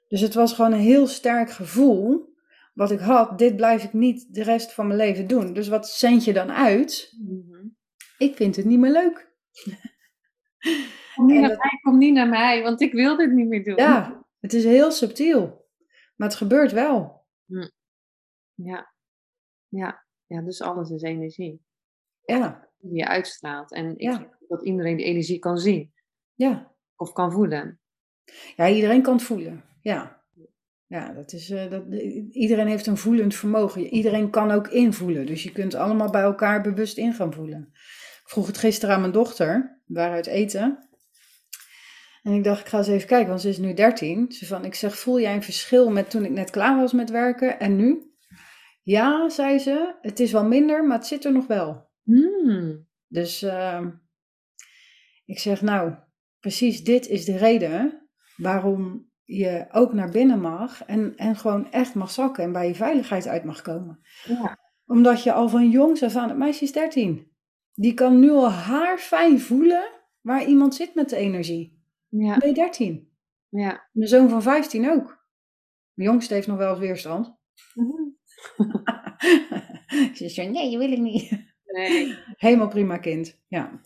Dus het was gewoon een heel sterk gevoel wat ik had. Dit blijf ik niet de rest van mijn leven doen. Dus wat zend je dan uit? Mhm. Ik vind het niet meer leuk. Kom niet, naar mij, kom niet naar mij, want ik wil dit niet meer doen. Ja, het is heel subtiel. Maar het gebeurt wel. Hm. Ja, ja. ja dus alles is energie. Ja die je uitstraalt. En ik ja. dat iedereen die energie kan zien. Ja. Of kan voelen. Ja, iedereen kan het voelen. Ja. Ja, dat is, uh, dat, iedereen heeft een voelend vermogen. Iedereen kan ook invoelen. Dus je kunt allemaal bij elkaar bewust in gaan voelen. Ik vroeg het gisteren aan mijn dochter. We waren uit eten. En ik dacht, ik ga eens even kijken, want ze is nu 13. Ze van, ik zeg, voel jij een verschil met toen ik net klaar was met werken en nu? Ja, zei ze, het is wel minder, maar het zit er nog wel. Hmm. Dus uh, ik zeg, nou, precies dit is de reden waarom je ook naar binnen mag en, en gewoon echt mag zakken en bij je veiligheid uit mag komen. Ja. Omdat je al van jongs af aan, het meisje is 13. die kan nu al haarfijn voelen waar iemand zit met de energie. Ja. Ben je 13? Ja. Mijn zoon van 15 ook. Mijn jongste heeft nog wel eens weerstand. Ze zegt, nee, je wil ik niet. Nee. Helemaal prima kind, ja.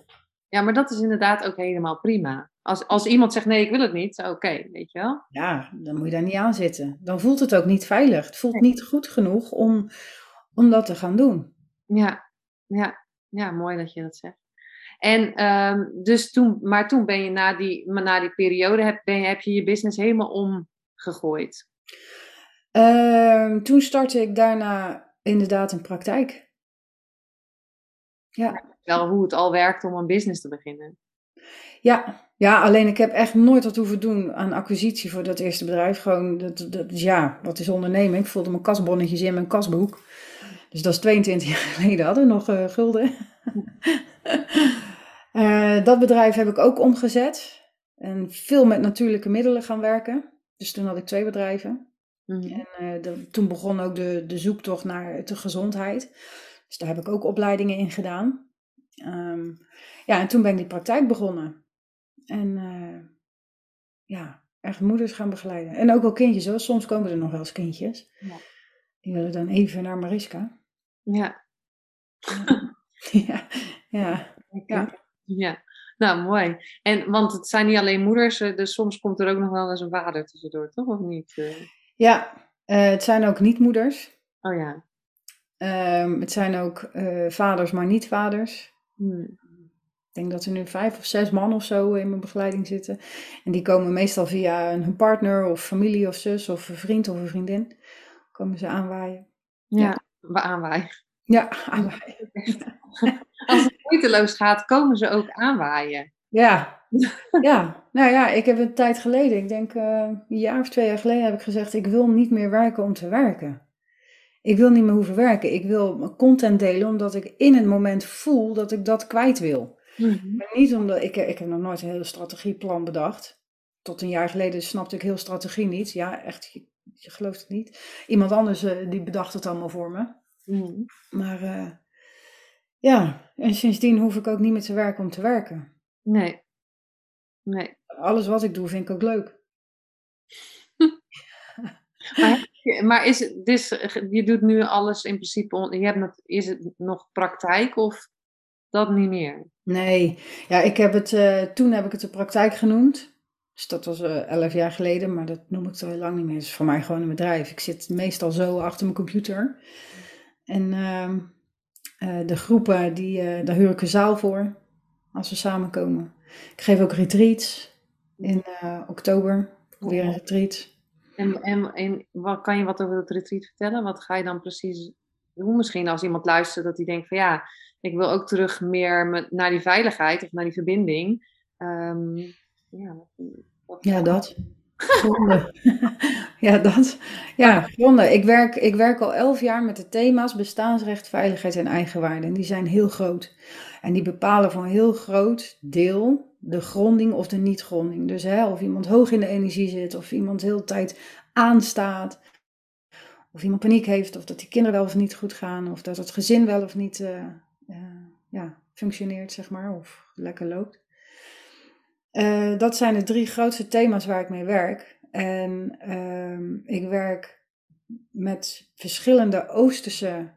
Ja, maar dat is inderdaad ook helemaal prima. Als, als iemand zegt nee, ik wil het niet, oké, weet je wel? Ja, dan moet je daar niet aan zitten. Dan voelt het ook niet veilig. Het voelt niet goed genoeg om, om dat te gaan doen. Ja, ja, ja, mooi dat je dat zegt. En ehm, dus toen, maar toen ben je na die, na die periode, heb, ben je, heb je je business helemaal omgegooid. Ehm, toen startte ik daarna inderdaad een praktijk. Ja. Wel hoe het al werkt om een business te beginnen. Ja, ja, alleen ik heb echt nooit wat hoeven doen aan acquisitie voor dat eerste bedrijf. Gewoon, dat, dat, ja, wat is ondernemen? Ik voelde mijn kasbonnetjes in mijn kasboek. Dus dat is 22 jaar geleden, hadden we nog uh, gulden. uh, dat bedrijf heb ik ook omgezet. En veel met natuurlijke middelen gaan werken. Dus toen had ik twee bedrijven. Mm -hmm. En uh, de, toen begon ook de, de zoektocht naar de gezondheid. Dus daar heb ik ook opleidingen in gedaan. Um, ja, en toen ben ik die praktijk begonnen. En ja, echt moeders gaan begeleiden. En ook wel kindjes hoor. Soms komen er nog wel eens kindjes. Ja. Die willen dan even naar Mariska. Ja. ja, ja. ja. Ja, nou mooi. En want het zijn niet alleen moeders, dus soms komt er ook nog wel eens een vader tussendoor, toch? Of niet? Ja, uh, het zijn ook niet-moeders. Oh ja. Um, het zijn ook uh, vaders, maar niet vaders. Hmm. Ik denk dat er nu vijf of zes man of zo in mijn begeleiding zitten. En die komen meestal via hun partner of familie of zus of een vriend of een vriendin. Komen ze aanwaaien. Ja, ja. aanwaaien. Ja, aanwaaien. Als het moeiteloos gaat, komen ze ook aanwaaien. Ja. ja, nou ja, ik heb een tijd geleden, ik denk uh, een jaar of twee jaar geleden, heb ik gezegd: ik wil niet meer werken om te werken. Ik wil niet meer hoeven werken. Ik wil content delen omdat ik in het moment voel dat ik dat kwijt wil. Mm-hmm. Maar niet omdat ik, ik heb nog nooit een hele strategieplan bedacht. Tot een jaar geleden snapte ik heel strategie niet. Ja, echt, je, je gelooft het niet. Iemand anders uh, die bedacht het allemaal voor me. Mm-hmm. Maar uh, ja, en sindsdien hoef ik ook niet meer te werken om te werken. Nee. Nee. Alles wat ik doe vind ik ook leuk. maar, maar is het, dus, je doet nu alles in principe, je hebt nog, is het nog praktijk of dat niet meer? Nee, ja, ik heb het, uh, toen heb ik het de praktijk genoemd. Dus dat was uh, elf jaar geleden, maar dat noem ik zo heel lang niet meer. Het is voor mij gewoon een bedrijf. Ik zit meestal zo achter mijn computer. En uh, uh, de groepen, die, daar huur ik een zaal voor als we samenkomen. Ik geef ook retreats in oktober. Weer een retreat. En, en, en wat, kan je wat over het retreat vertellen? Wat ga je dan precies doen? Misschien als iemand luistert dat hij denkt van ja, ik wil ook terug meer naar die veiligheid of naar die verbinding. Um, ja, wat, ja, dat. Ja, dat. Ja. Ik werk, ik werk al elf jaar met de thema's bestaansrecht, veiligheid en eigenwaarde. En die zijn heel groot. En die bepalen voor een heel groot deel de gronding of de niet-gronding. Dus hè, of iemand hoog in de energie zit, of iemand de hele tijd aanstaat, of iemand paniek heeft, of dat die kinderen wel of niet goed gaan, of dat het gezin wel of niet uh, uh, ja, functioneert, zeg maar, of lekker loopt. Uh, dat zijn de drie grootste thema's waar ik mee werk. En ik werk met verschillende Oosterse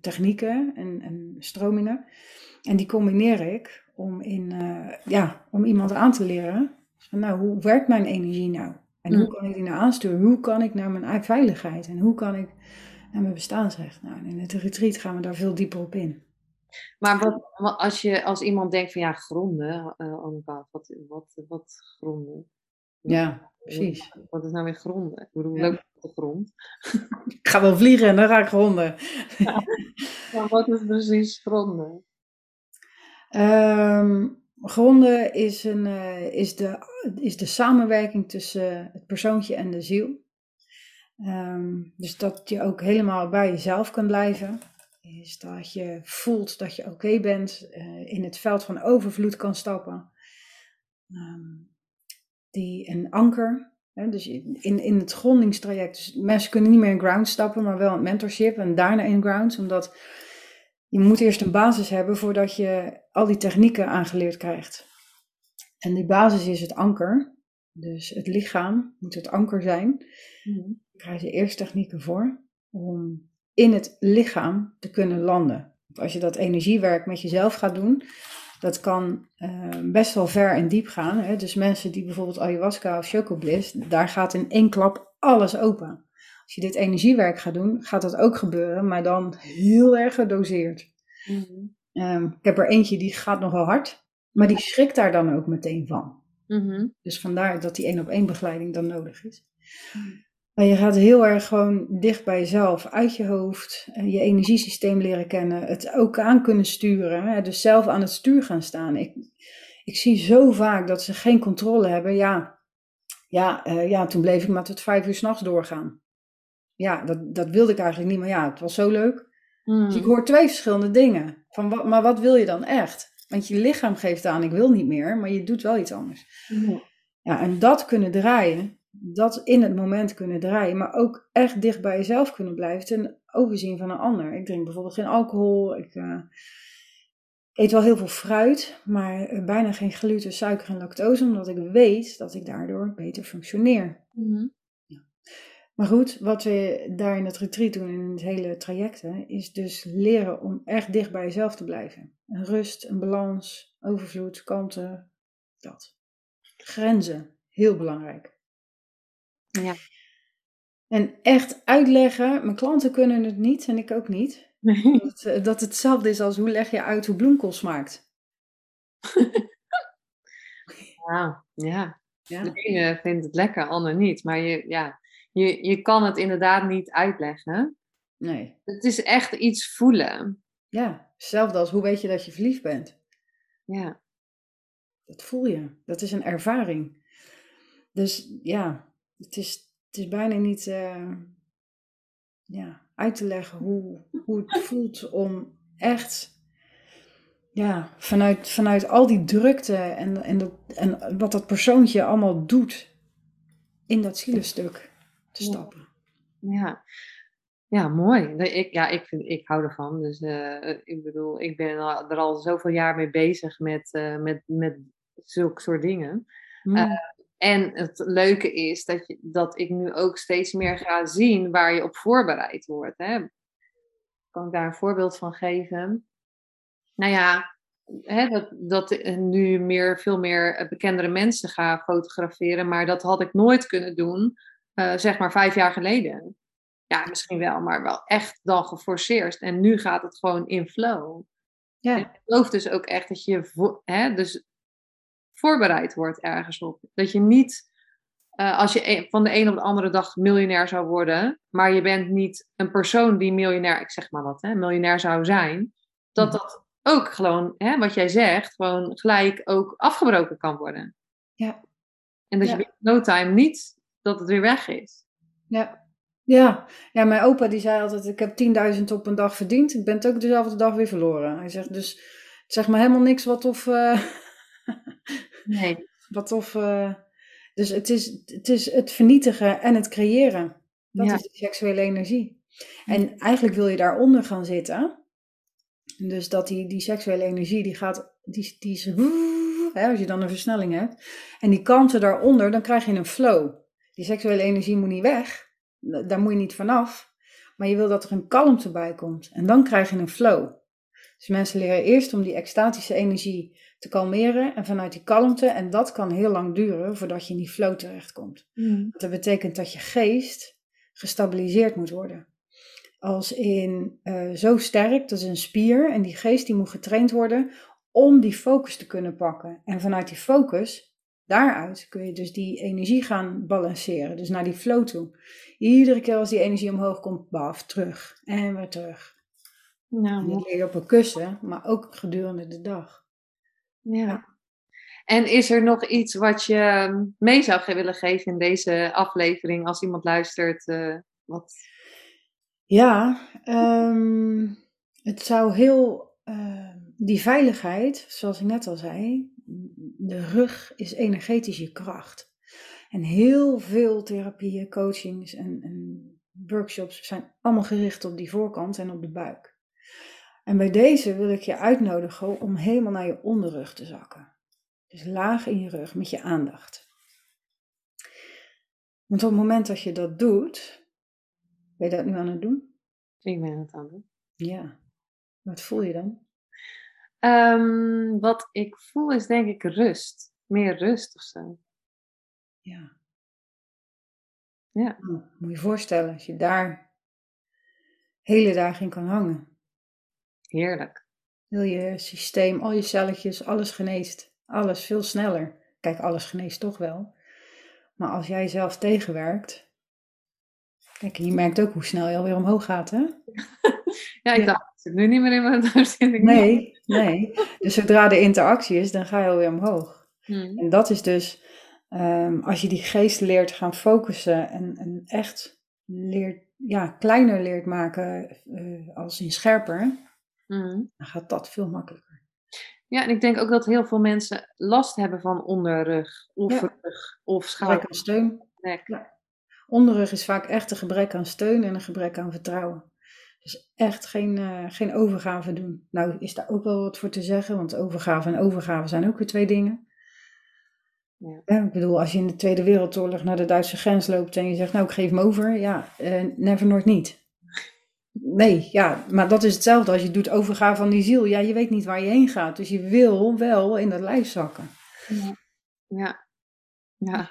technieken en, en stromingen. En die combineer ik om, in, uh, ja, om iemand aan te leren. Van, nou, hoe werkt mijn energie nou? En hoe kan ik die nou aansturen? Hoe kan ik naar mijn veiligheid? En hoe kan ik naar mijn bestaansrecht? Nou, in het retreat gaan we daar veel dieper op in. Maar wat, als, je, als iemand denkt van ja, gronden, uh, wat, wat, wat gronden? Ja, precies. Wat, wat is nou weer gronden? Ik bedoel, ja. leuk op de grond. Ik ga wel vliegen en dan ga ik gronden. Ja. Maar wat is precies gronden? Um, gronden is, een, uh, is, de, is de samenwerking tussen het persoontje en de ziel. Um, dus dat je ook helemaal bij jezelf kan blijven. Is dat je voelt dat je oké bent, uh, in het veld van overvloed kan stappen. Um, die een anker. Hè, dus in, in het grondingstraject. Dus mensen kunnen niet meer in ground stappen, maar wel in mentorship en daarna in ground. Omdat je moet eerst een basis hebben voordat je al die technieken aangeleerd krijgt. En die basis is het anker. Dus het lichaam moet het anker zijn. Daar krijg je eerst technieken voor om in het lichaam te kunnen landen. Want als je dat energiewerk met jezelf gaat doen, dat kan eh, best wel ver en diep gaan. Hè? Dus mensen die bijvoorbeeld ayahuasca of chocobliss, daar gaat in één klap alles open. Als je dit energiewerk gaat doen, gaat dat ook gebeuren, maar dan heel erg gedoseerd. Mhm. Ehm, ik heb er eentje die gaat nogal hard, maar die schrikt daar dan ook meteen van. Mhm. Dus vandaar dat die één op één begeleiding dan nodig is. Mm. Maar je gaat heel erg gewoon dicht bij jezelf, uit je hoofd, eh, je energiesysteem leren kennen, het ook aan kunnen sturen. Hè? Dus zelf aan het stuur gaan staan. Ik, ik zie zo vaak dat ze geen controle hebben. Ja, ja, eh, ja toen bleef ik maar tot vijf uur s'nachts doorgaan. Ja, dat, dat wilde ik eigenlijk niet, maar ja, het was zo leuk. Dus ik hoor twee verschillende dingen. Van wat, maar wat wil je dan echt? Want je lichaam geeft aan, ik wil niet meer, maar je doet wel iets anders. Ja. Ja, en dat kunnen draaien, dat in het moment kunnen draaien, maar ook echt dicht bij jezelf kunnen blijven ten overzien van een ander. Ik drink bijvoorbeeld geen alcohol, ik eh, eet wel heel veel fruit, maar eh, bijna geen gluten, suiker en lactose, omdat ik weet dat ik daardoor beter functioneer. Mhm. Maar goed, wat we daar in het retreat doen, in het hele traject, hè, is dus leren om echt dicht bij jezelf te blijven. Een rust, een balans, overvloed, kalmte, dat. Grenzen, heel belangrijk. Ja. En echt uitleggen, mijn klanten kunnen het niet en ik ook niet. Dat het, eh, dat het hetzelfde is als hoe leg je uit hoe bloemkool smaakt. Wauw, ja. Ja, De ene vindt het lekker, de ander niet. Maar je, ja, je, je kan het inderdaad niet uitleggen. nee. Het is echt iets voelen. Ja, hetzelfde als hoe weet je dat je verliefd bent. Ja. Dat voel je. Dat is een ervaring. Dus ja, het is, het is bijna niet eh, ja, uit te leggen hoe, hoe het voelt om echt ja, vanuit, vanuit al die drukte en, en, dat, en wat dat persoontje allemaal doet in dat zielenstuk te Ja. stappen. Ja, ja mooi. Ik, ja, ik, vind, ik hou ervan. Dus eh, ik bedoel, ik ben er al zoveel jaar mee bezig met, eh, met, met zulke soort dingen. Mm. Eh, En het leuke is dat, je, dat ik nu ook steeds meer ga zien waar je op voorbereid wordt. Hè? Kan ik daar een voorbeeld van geven? Nou ja, hè, dat, dat nu meer, veel meer eh, bekendere mensen ga fotograferen. Maar dat had ik nooit kunnen doen, eh, zeg maar vijf jaar geleden. Ja, misschien wel, maar wel echt dan geforceerd. En nu gaat het gewoon in flow. En ja, ik geloof dus ook echt dat je hè, dus voorbereid wordt ergens op. Dat je niet, eh, als je e- van de een op de andere dag miljonair zou worden, maar je bent niet een persoon die miljonair, ik zeg maar wat, hè, miljonair zou zijn, dat Mhm. dat ook gewoon, hè, wat jij zegt, gewoon gelijk ook afgebroken kan worden. Ja. En dat Ja. je binnen no time niet, dat het weer weg is. ja. Ja. ja, mijn opa die zei altijd, ik heb 10.000 op een dag verdiend. Ik ben het ook dezelfde dag weer verloren. Hij zegt dus, het zegt me helemaal niks wat of... eh, Nee. Wat of. eh, dus het is, het is het vernietigen en het creëren. Dat Ja. is die seksuele energie. En eigenlijk wil je daaronder gaan zitten. Dus dat die, die seksuele energie, die gaat. Die, die is, hè, als je dan een versnelling hebt. En die kanten daaronder, dan krijg je een flow. Die seksuele energie moet niet weg. Da- Daar moet je niet vanaf. Maar je wil dat er een kalmte bij komt. En dan krijg je een flow. Dus mensen leren eerst om die extatische energie te kalmeren en vanuit die kalmte. En dat kan heel lang duren voordat je in die flow terechtkomt. Dat betekent dat je geest gestabiliseerd moet worden. Als in eh, zo sterk, dat is een spier. En die geest die moet getraind worden om die focus te kunnen pakken. En vanuit die focus, daaruit kun je dus die energie gaan balanceren. Dus naar die flow toe. Iedere keer als die energie omhoog komt, baf, terug. En weer terug. Nou, En mooi. dat leer je op een kussen, maar ook gedurende de dag. Ja. En is er nog iets wat je ehm, mee zou willen geven in deze aflevering als iemand luistert? eh, wat... Ja, ehm, het zou heel. ehm, die veiligheid, zoals ik net al zei, de rug is energetische kracht. En heel veel therapieën, coachings en, en workshops zijn allemaal gericht op die voorkant en op de buik. En bij deze wil ik je uitnodigen om helemaal naar je onderrug te zakken. Dus laag in je rug met je aandacht. Want op het moment dat je dat doet, ben je dat nu aan het doen? Ik ben het aan het doen. Ja. Wat voel je dan? Ehm, wat ik voel is denk ik rust. Meer rust of zo. Ja. Ja. Nou, moet je je voorstellen als je daar hele dagen in kan hangen. Heerlijk. Heel je systeem, al je celletjes, alles geneest. Alles veel sneller. Kijk, alles geneest toch wel. Maar als jij zelf tegenwerkt. Kijk, je merkt ook hoe snel je alweer omhoog gaat, hè? Ja, ik Ja. dacht, zit nu niet meer in mijn uitzending. Nee, nee. Dus zodra de interactie is, dan ga je alweer omhoog. Hmm. En dat is dus, ehm, als je die geest leert gaan focussen en, en echt leert, ja, kleiner leert maken eh, als in scherper, Hmm. dan gaat dat veel makkelijker. Ja, en ik denk ook dat heel veel mensen last hebben van onderrug of Ja. rug of Gebrek schouder. aan steun. nek. Onderrug is vaak echt een gebrek aan steun en een gebrek aan vertrouwen. Dus echt geen, eh, geen overgave doen. Nou is daar ook wel wat voor te zeggen, want overgave en overgave zijn ook weer twee dingen. Ja. Ik bedoel, als je in de Tweede Wereldoorlog naar de Duitse grens loopt en je zegt, nou ik geef hem over, ja, eh, never nooit niet. Nee, ja, maar dat is hetzelfde als je doet overgave van die ziel. Ja, je weet niet waar je heen gaat, dus je wil wel in dat lijf zakken. Ja. ja. Ja.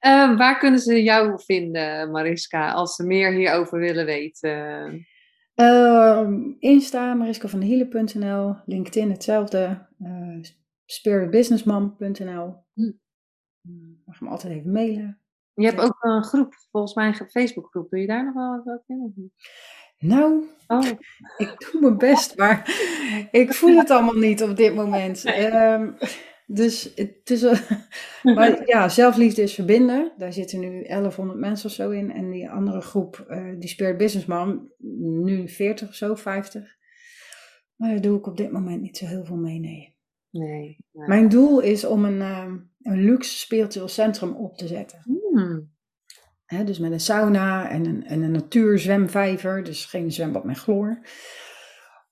Ehm, waar kunnen ze jou vinden, Mariska, als ze meer hierover willen weten? Ehm, Insta, mariskavandehelen.nl, LinkedIn hetzelfde, spiritbusinessmam.nl. Hm. Mm, Mag me altijd even mailen. Je hebt ook een groep, volgens mij een Facebookgroep. Doe je daar nog wel wat in? Nou, Oh, ik doe mijn best, maar ik voel het allemaal niet op dit moment. Nee. Ehm, dus het is, wel- maar ja, zelfliefde is verbinden. Daar zitten nu 1100 mensen of zo in. En die andere groep, eh, die Spirit Businessman, nu 40 of zo, 50. Maar daar doe ik op dit moment niet zo heel veel mee, nee. nee. Mijn doel is om een, ehm, een luxe spiritueel centrum op te zetten. Hmm. Hè, dus met een sauna en een, en een natuurzwemvijver. Dus geen zwembad met chloor.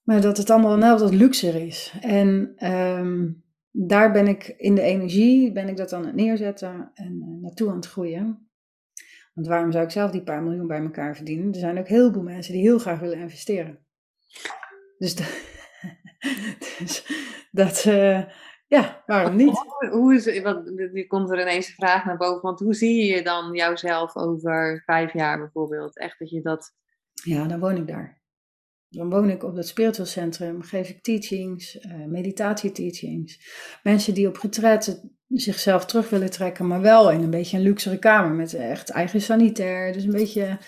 Maar dat het allemaal net wat luxer is. En ehm, daar ben ik in de energie, ben ik dat aan het neerzetten en eh, naartoe aan het groeien. Want waarom zou ik zelf die paar miljoen bij elkaar verdienen? Er zijn ook heel veel mensen die heel graag willen investeren. Dus, da- dus dat, eh, ja, waarom niet? Hoe, hoe is, want er komt er ineens een vraag naar boven. Want hoe zie je dan jouzelf over vijf jaar bijvoorbeeld? Echt dat je dat... Ja, dan woon ik daar. Dan woon ik op dat spiritueel centrum, geef ik teachings, eh meditatieteachings. Mensen die op retreat zichzelf terug willen trekken, maar wel in een beetje een luxere kamer met echt eigen sanitair. Dus een beetje,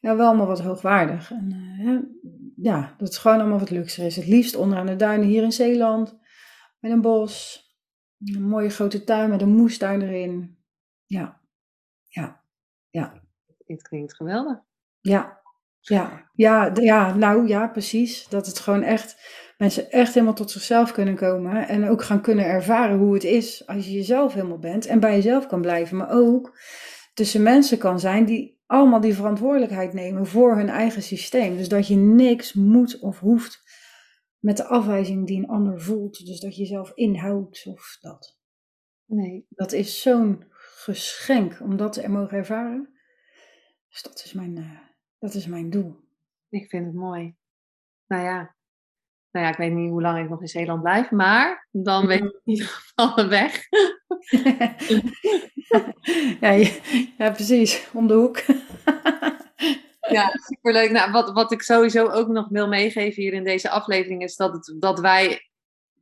ja, wel allemaal wat hoogwaardig. En, eh, ja, dat het gewoon allemaal wat luxer is. Het liefst onderaan de duinen hier in Zeeland, met een bos, een mooie grote tuin met een moestuin erin. Ja, ja, ja. Dit klinkt geweldig. Ja, ja, ja, ja, nou ja, precies. Dat het gewoon echt, mensen echt helemaal tot zichzelf kunnen komen. En ook gaan kunnen ervaren hoe het is als je jezelf helemaal bent. En bij jezelf kan blijven. Maar ook tussen mensen kan zijn die allemaal die verantwoordelijkheid nemen voor hun eigen systeem. Dus dat je niks moet of hoeft met de afwijzing die een ander voelt. Dus dat je jezelf inhoudt of dat. Nee. Dat is zo'n geschenk om dat te mogen ervaren. Dus dat is mijn, eh, dat is mijn doel. Ik vind het mooi. Nou ja. Nou ja, ik weet niet hoe lang ik nog in Zeeland blijf, maar dan weet ik in ieder geval de weg. ja, ja, precies. Om de hoek. Ja, superleuk. Nou, wat, wat ik sowieso ook nog wil meegeven hier in deze aflevering is dat, het, dat wij,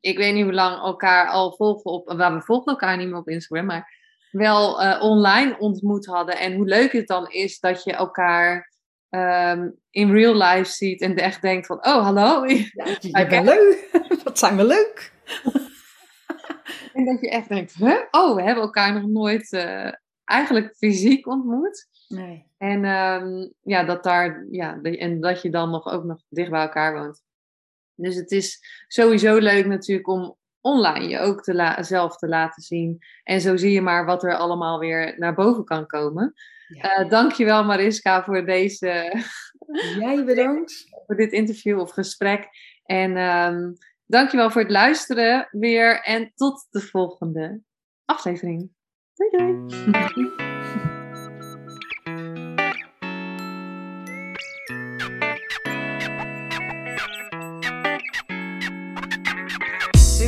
ik weet niet hoe lang elkaar al volgen op, waar we volgen elkaar niet meer op Instagram, maar wel eh, online ontmoet hadden. En hoe leuk het dan is dat je elkaar ehm, in real life ziet en echt denkt van, oh hallo. Ja, je bent leuk. Wat zijn we leuk. En dat je echt denkt, huh? oh, we hebben elkaar nog nooit eh, eigenlijk fysiek ontmoet. Nee. En ehm, ja, dat daar, ja, en dat je dan nog ook nog dicht bij elkaar woont. Dus het is sowieso leuk natuurlijk om online je ook te la- zelf te laten zien. En zo zie je maar wat er allemaal weer naar boven kan komen. Ja. Eh dankjewel Mariska voor deze Jij bedankt. Voor dit interview of gesprek. En um, dankjewel voor het luisteren weer. En tot de volgende aflevering. Doei doei.